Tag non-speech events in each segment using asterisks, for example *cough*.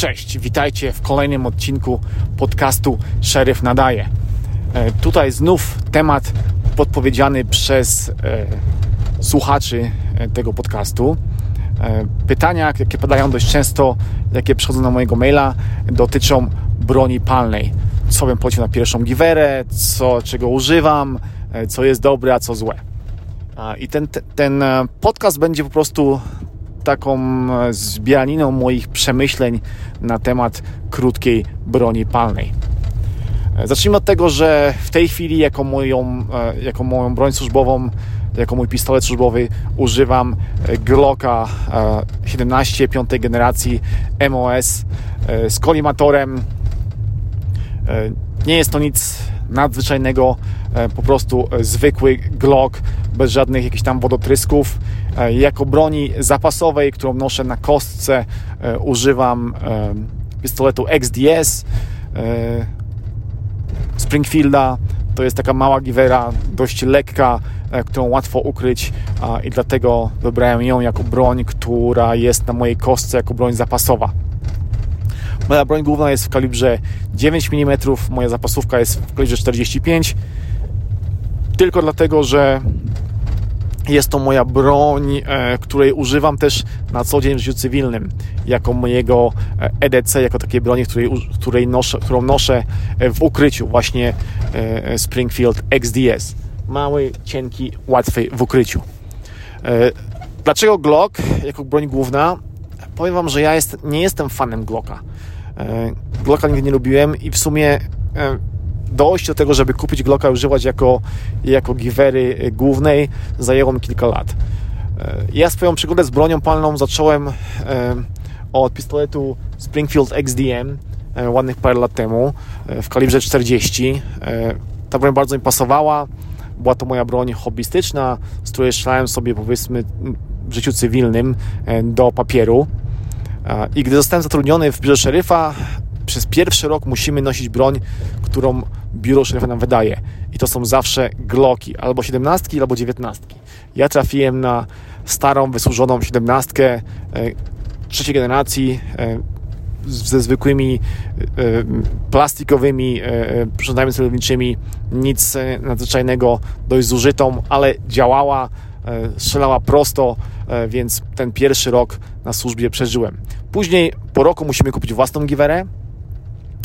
Cześć, witajcie w kolejnym odcinku podcastu Szeryf Nadaje. E, tutaj znów temat podpowiedziany przez e, słuchaczy e, tego podcastu. Pytania, jakie padają dość często, jakie przychodzą na mojego maila, dotyczą broni palnej. Co bym polecił na pierwszą giwerę, co, czego używam, co jest dobre, a co złe. I ten, ten podcast będzie po prostu taką e, zbieraniną moich przemyśleń na temat krótkiej broni palnej. E, zacznijmy od tego, że w tej chwili jako moją, e, jako moją broń służbową, jako mój pistolet służbowy używam Glocka 17 piątej generacji MOS z kolimatorem. Nie jest to nic nadzwyczajnego, po prostu zwykły Glock bez żadnych jakichś tam wodotrysków. E, jako broni zapasowej, którą noszę na kostce, e, używam e, pistoletu XDS Springfielda. To jest taka mała giwera, dość lekka, którą łatwo ukryć i dlatego wybrałem ją jako broń, która jest na mojej kostce jako broń zapasowa. Moja broń główna jest w kalibrze 9 mm, moja zapasówka jest w kalibrze 45 tylko dlatego, że jest to moja broń, e, której używam też na co dzień w życiu cywilnym, jako mojego EDC, e jako takiej broni, której, której noszę, którą noszę e, w ukryciu, właśnie Springfield XDS. Mały, cienki, łatwy w ukryciu. Dlaczego Glock jako broń główna? Powiem Wam, że ja jest, nie jestem fanem Glocka. Glocka nigdy nie lubiłem i w sumie dojść do tego, żeby kupić Glocka używać jako, jako giwery głównej zajęło mi kilka lat. E, ja swoją przygodę z bronią palną zacząłem e, od pistoletu Springfield XDM e, ładnych parę lat temu w kalibrze 40. Ta broń bardzo mi pasowała. Była to moja broń hobbystyczna, z której strzelałem sobie powiedzmy w życiu cywilnym do papieru. I gdy zostałem zatrudniony w biurze szeryfa, przez pierwszy rok musimy nosić broń, którą biuro szeryfa nam wydaje. I to są zawsze Glocki, albo 17, albo 19. Ja trafiłem na starą, wysłużoną 17 e, trzeciej generacji e, ze zwykłymi e, plastikowymi przyrządami celowniczymi. Nic nadzwyczajnego, dość zużytą, ale działała, strzelała prosto, więc ten pierwszy rok na służbie przeżyłem. Później po roku musimy kupić własną giwerę,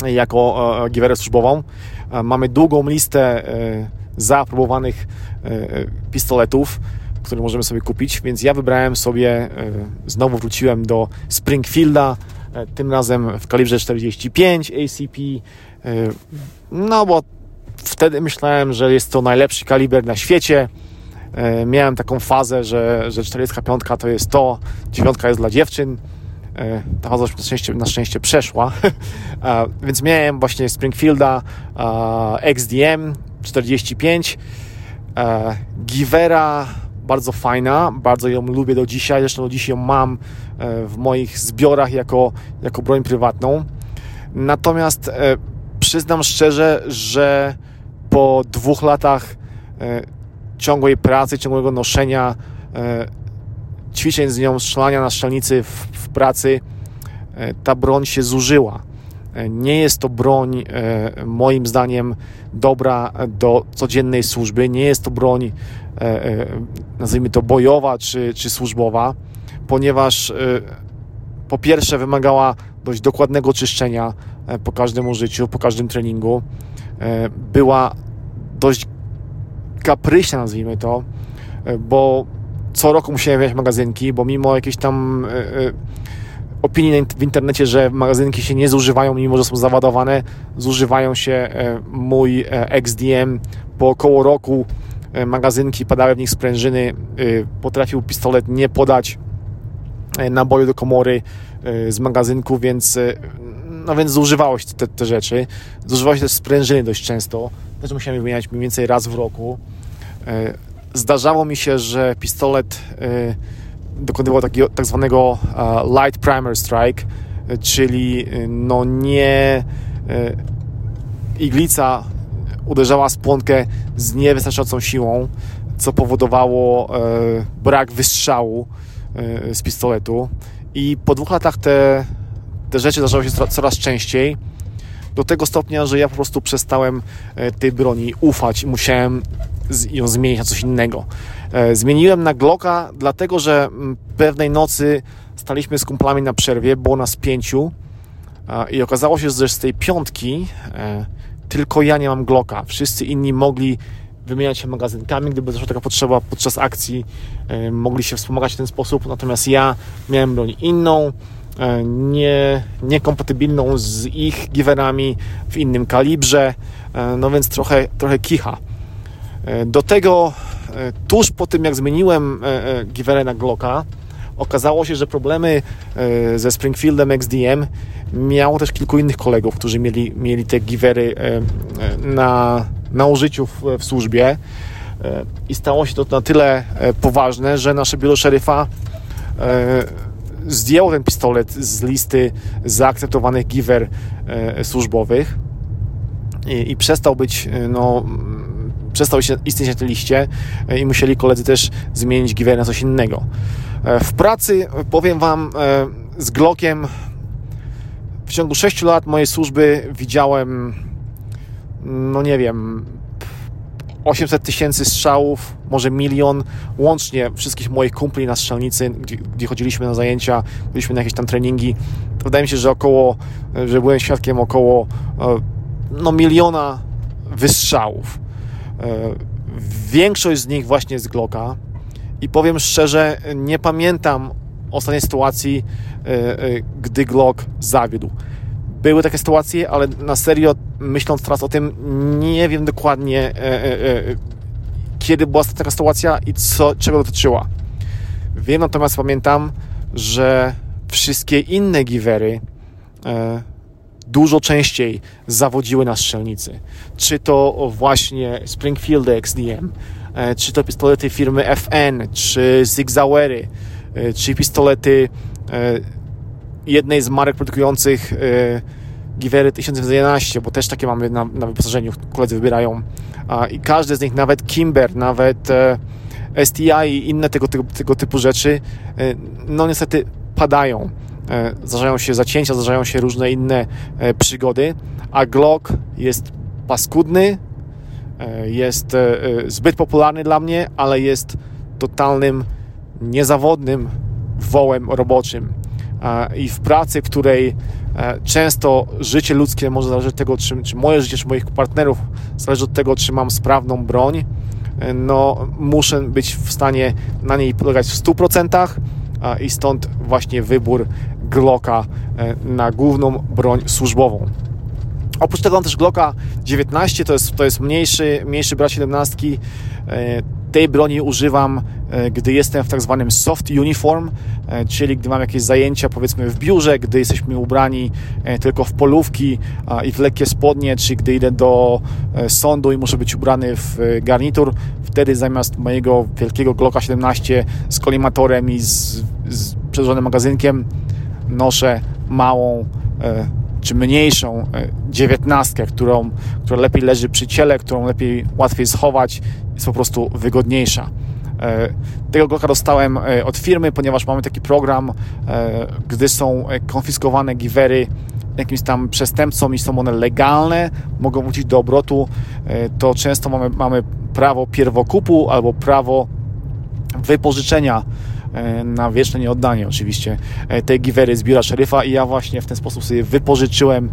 jako e, giwerę służbową. E, mamy długą listę e, zaaprobowanych pistoletów, które możemy sobie kupić, więc ja wybrałem sobie, znowu wróciłem do Springfielda, tym razem w kalibrze 45 ACP, no bo wtedy myślałem, że jest to najlepszy kaliber na świecie. Miałem taką fazę, że, że 45 to jest to, 9 jest dla dziewczyn, E, ta faza na szczęście, na szczęście przeszła, *laughs* więc miałem właśnie Springfielda XDM 45, Givera bardzo fajna, bardzo ją lubię do dzisiaj, zresztą do dzisiaj ją mam e, w moich zbiorach jako, jako broń prywatną. Natomiast e, przyznam szczerze, że po dwóch latach ciągłej pracy, ciągłego noszenia ćwiczeń z nią, strzelania na strzelnicy w, w pracy, e, ta broń się zużyła. E, nie jest to broń, e, moim zdaniem, dobra do codziennej służby. Nie jest to broń, nazwijmy to bojowa czy, czy służbowa, ponieważ po pierwsze wymagała dość dokładnego czyszczenia po każdym użyciu, po każdym treningu. Była dość kapryśna, nazwijmy to, bo co roku musiałem mieć magazynki, bo mimo jakiejś tam e, e, opinii w internecie, że magazynki się nie zużywają, mimo że są załadowane, zużywają się. E, mój XDM po około roku magazynki, padały w nich sprężyny, potrafił pistolet nie podać naboju do komory z magazynku, więc no więc zużywało się te, te rzeczy. Zużywało się też sprężyny dość często. Też musiałem wymieniać mniej więcej raz w roku. Zdarzało mi się, że pistolet y, dokonywał takiego tak zwanego light primer strike, czyli no nie iglica uderzała spłonkę z niewystarczającą siłą, co powodowało brak wystrzału z pistoletu. I po dwóch latach te, te rzeczy zdarzały się coraz częściej. Do tego stopnia, że ja po prostu przestałem tej broni ufać musiałem ją zmienić na coś innego. Zmieniłem na Glocka, dlatego że mm, pewnej nocy staliśmy z kumplami na przerwie, było nas pięciu i okazało się, że z tej piątki tylko ja nie mam Glocka. Wszyscy inni mogli wymieniać się magazynkami, gdyby zaszła taka potrzeba podczas akcji, e, mogli się wspomagać w ten sposób, natomiast ja miałem broń inną, e, nie, niekompatybilną z ich giwerami w innym kalibrze, e, no więc trochę, trochę kicha. Do tego tuż po tym jak zmieniłem giwerę na Glocka, okazało się, że problemy ze Springfieldem XDM miało też kilku innych kolegów, którzy mieli, mieli te givery na na użyciu w, w służbie. E, i stało się to na tyle e, poważne, że nasze biuro szeryfa e, zdjęło ten pistolet z listy zaakceptowanych giver służbowych. I, i przestał być, no, przestał się istnieć na tej liście i musieli koledzy też zmienić giver na coś innego. W pracy, powiem Wam, z Glockiem w ciągu 6 lat mojej służby widziałem no nie wiem, 800 tysięcy strzałów, może milion, łącznie wszystkich moich kumpli na strzelnicy, gdzie, gdzie, chodziliśmy na zajęcia, byliśmy na jakieś tam treningi. To wydaje mi się, że około, że byłem świadkiem około e, no, miliona wystrzałów. E, większość z nich właśnie z Glocka i powiem szczerze, nie pamiętam ostatniej sytuacji, e, gdy Glock zawiódł. Były takie sytuacje, ale na serio, myśląc teraz o tym, nie wiem dokładnie, e, e, e, kiedy była taka sytuacja i co, czego dotyczyła. Wiem natomiast, pamiętam, że wszystkie inne givery e, dużo częściej zawodziły na strzelnicy. Czy to właśnie Springfield XDM, e, czy to pistolety firmy FN, czy Zig Zauery, e, czy pistolety jednej z marek produkujących e, Givery 1011, bo też takie mamy na, na wyposażeniu, koledzy wybierają. I każdy z nich, nawet Kimber, nawet e, STI i inne tego, tego, tego typu rzeczy, e, no niestety padają. Zdarzają się zacięcia, zdarzają się różne inne przygody, a Glock jest paskudny, jest zbyt popularny dla mnie, ale jest totalnym, niezawodnym wołem roboczym. I w pracy, w której e, często życie ludzkie może zależeć od tego, czy, czy moje życie, czy moich partnerów zależy od tego, czy mam sprawną broń, e, no muszę być w stanie na niej polegać w 100% i stąd właśnie wybór Glocka e, na główną broń służbową. Oprócz tego mam też Glocka 19, to jest, to jest mniejszy, mniejszy brat 17. Tej broni używam E, gdy jestem w tak zwanym soft uniform, e, czyli gdy mam jakieś zajęcia powiedzmy w biurze, gdy jesteśmy ubrani e, tylko w polówki i w lekkie spodnie, czy gdy idę do sądu i muszę być ubrany w garnitur, wtedy zamiast mojego wielkiego Glocka 17 z kolimatorem i z, z przedłużonym magazynkiem noszę małą czy mniejszą dziewiętnastkę, którą, która lepiej leży przy ciele, którą lepiej łatwiej schować, jest po prostu wygodniejsza. E, tego Glocka dostałem e, od firmy, ponieważ mamy taki program, e, gdy są konfiskowane givery jakimś tam przestępcom i są one legalne, mogą wrócić do obrotu, to często mamy, mamy prawo pierwokupu albo prawo wypożyczenia na wieczne nieoddanie oczywiście tej givery z biura szeryfa i ja właśnie w ten sposób sobie wypożyczyłem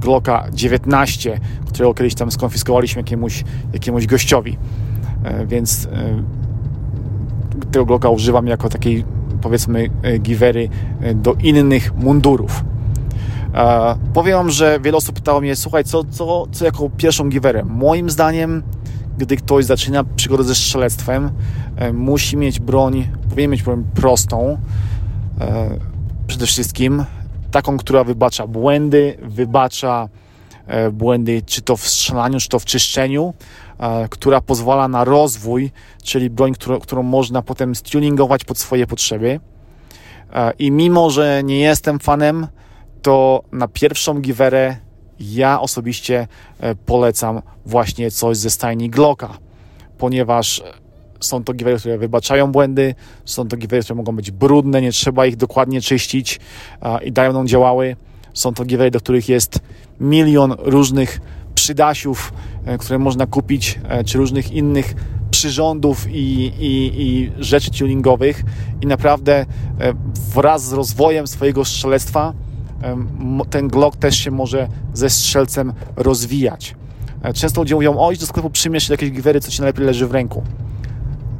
Glocka 19, którego kiedyś tam skonfiskowaliśmy jakiemuś, jakiemuś gościowi. E, więc e, tego Glocka używam jako takiej powiedzmy e, givery do innych mundurów. Powiem Wam, że wiele osób pytało mnie, słuchaj, co, co, co jako pierwszą giwerę? Moim zdaniem, gdy ktoś zaczyna przygodę ze strzelectwem, musi mieć broń, powinien mieć broń prostą, przede wszystkim taką, która wybacza błędy, wybacza błędy czy to w strzelaniu, czy to w czyszczeniu, E, która pozwala na rozwój, czyli broń, którą, którą można potem stuningować pod swoje potrzeby. E, I mimo, że nie jestem fanem, to na pierwszą giwerę ja osobiście e, polecam właśnie coś ze stajni Glocka, ponieważ są to giveaway, które wybaczają błędy, są to giveaway, które mogą być brudne, nie trzeba ich dokładnie czyścić i dają nam działały. Są to giveaway, do których jest milion różnych przydasiów, e, które można kupić, e, czy różnych innych przyrządów i, i, i rzeczy tuningowych i naprawdę e, wraz z rozwojem swojego strzelectwa ten Glock też się może ze strzelcem rozwijać. Często ludzie mówią, oj, do sklepu przyjmiesz jakieś giwery, co ci najlepiej leży w ręku.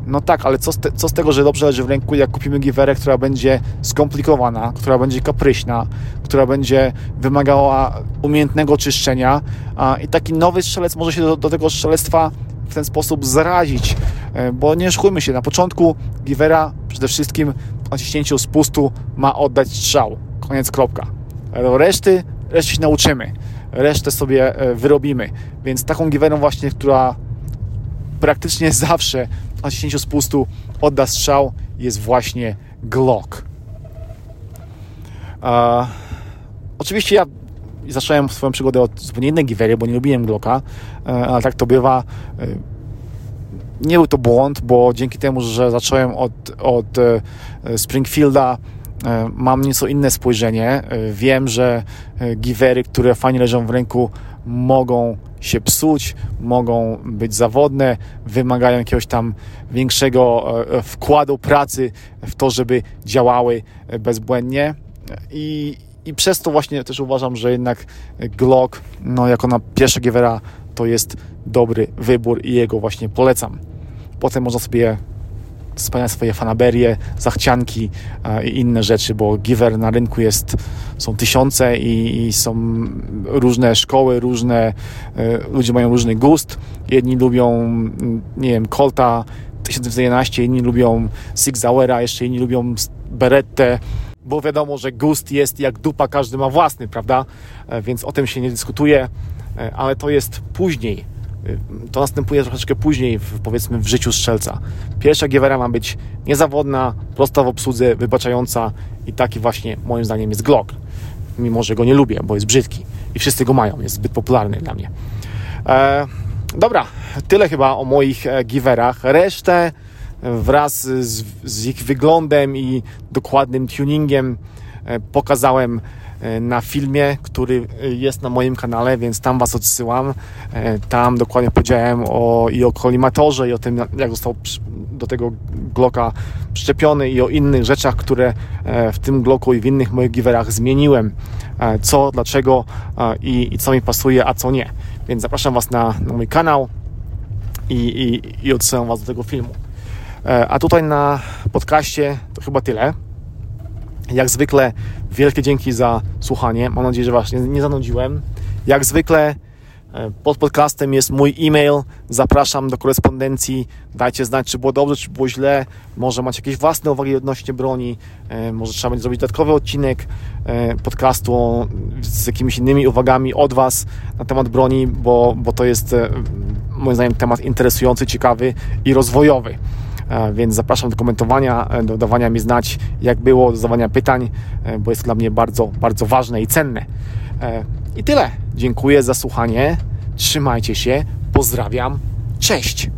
No tak, ale co z, te, co z, tego, że dobrze leży w ręku, jak kupimy giwerę, która będzie skomplikowana, która będzie kapryśna, która będzie wymagała umiejętnego czyszczenia a, i taki nowy strzelec może się do, do tego strzelectwa w ten sposób zarazić, e, bo nie szkujmy się, na początku givera przede wszystkim po naciśnięciu spustu ma oddać strzał, koniec kropka. Reszty, reszty się nauczymy, resztę sobie e, wyrobimy, więc taką giwerą właśnie, która praktycznie zawsze na 10 spustu odda strzał jest właśnie Glock. Uh, oczywiście ja zacząłem swoją przygodę od zupełnie innej givery, bo nie lubiłem Glocka, uh, ale tak to bywa. Uh, nie był to błąd, bo dzięki temu, że zacząłem od, od Springfielda, mam nieco inne spojrzenie. Wiem, że givery, które fajnie leżą w ręku, mogą się psuć, mogą być zawodne, wymagają jakiegoś tam większego e, wkładu pracy w to, żeby działały bezbłędnie. I, i przez to właśnie też uważam, że jednak Glock, no jako na pierwsze Gievera, to jest dobry wybór i jego właśnie polecam. Potem można sobie spełniać swoje fanaberie, zachcianki i inne rzeczy, bo giver na rynku jest, są tysiące i, i są różne szkoły, różne, e, ludzie mają różny gust. Jedni lubią, nie wiem, Colta 1911, inni lubią Sig Sauera, jeszcze inni lubią Berettę, bo wiadomo, że gust jest jak dupa, każdy ma własny, prawda? E, więc o tym się nie dyskutuje, e, ale to jest później to następuje troszeczkę później, w, powiedzmy, w życiu strzelca. Pierwsza giewera ma być niezawodna, prosta w obsłudze, wybaczająca i taki właśnie, moim zdaniem, jest Glock. Mimo, że go nie lubię, bo jest brzydki i wszyscy go mają, jest zbyt popularny dla mnie. E, dobra, tyle chyba o moich e, giwerach. Resztę wraz z, z ich wyglądem i dokładnym tuningiem e, pokazałem E, na filmie, który e, jest na moim kanale, więc tam Was odsyłam. E, tam dokładnie powiedziałem o, i o kolimatorze, i o tym, jak został do tego Glocka przyczepiony, i o innych rzeczach, które w tym Glocku i w innych moich giverach zmieniłem. Co, dlaczego i, i co mi pasuje, a co nie. Więc zapraszam Was na, na mój kanał i, i, i odsyłam Was do tego filmu. A tutaj na podcaście to chyba tyle. Jak zwykle wielkie dzięki za słuchanie. Mam nadzieję, że Was nie, nie zanudziłem. Jak zwykle e, pod podcastem jest mój e-mail. Zapraszam do korespondencji. Dajcie znać, czy było dobrze, czy było źle. Może macie jakieś własne uwagi odnośnie broni. E, może trzeba będzie zrobić dodatkowy odcinek e, podcastu z jakimiś innymi uwagami od Was na temat broni, bo, bo to jest moim zdaniem temat interesujący, ciekawy i rozwojowy. E, więc zapraszam do komentowania, e, do dawania mi znać, jak było, do zadawania pytań, e, bo jest dla mnie bardzo, bardzo ważne i cenne. I tyle. Dziękuję za słuchanie. Trzymajcie się. Pozdrawiam. Cześć.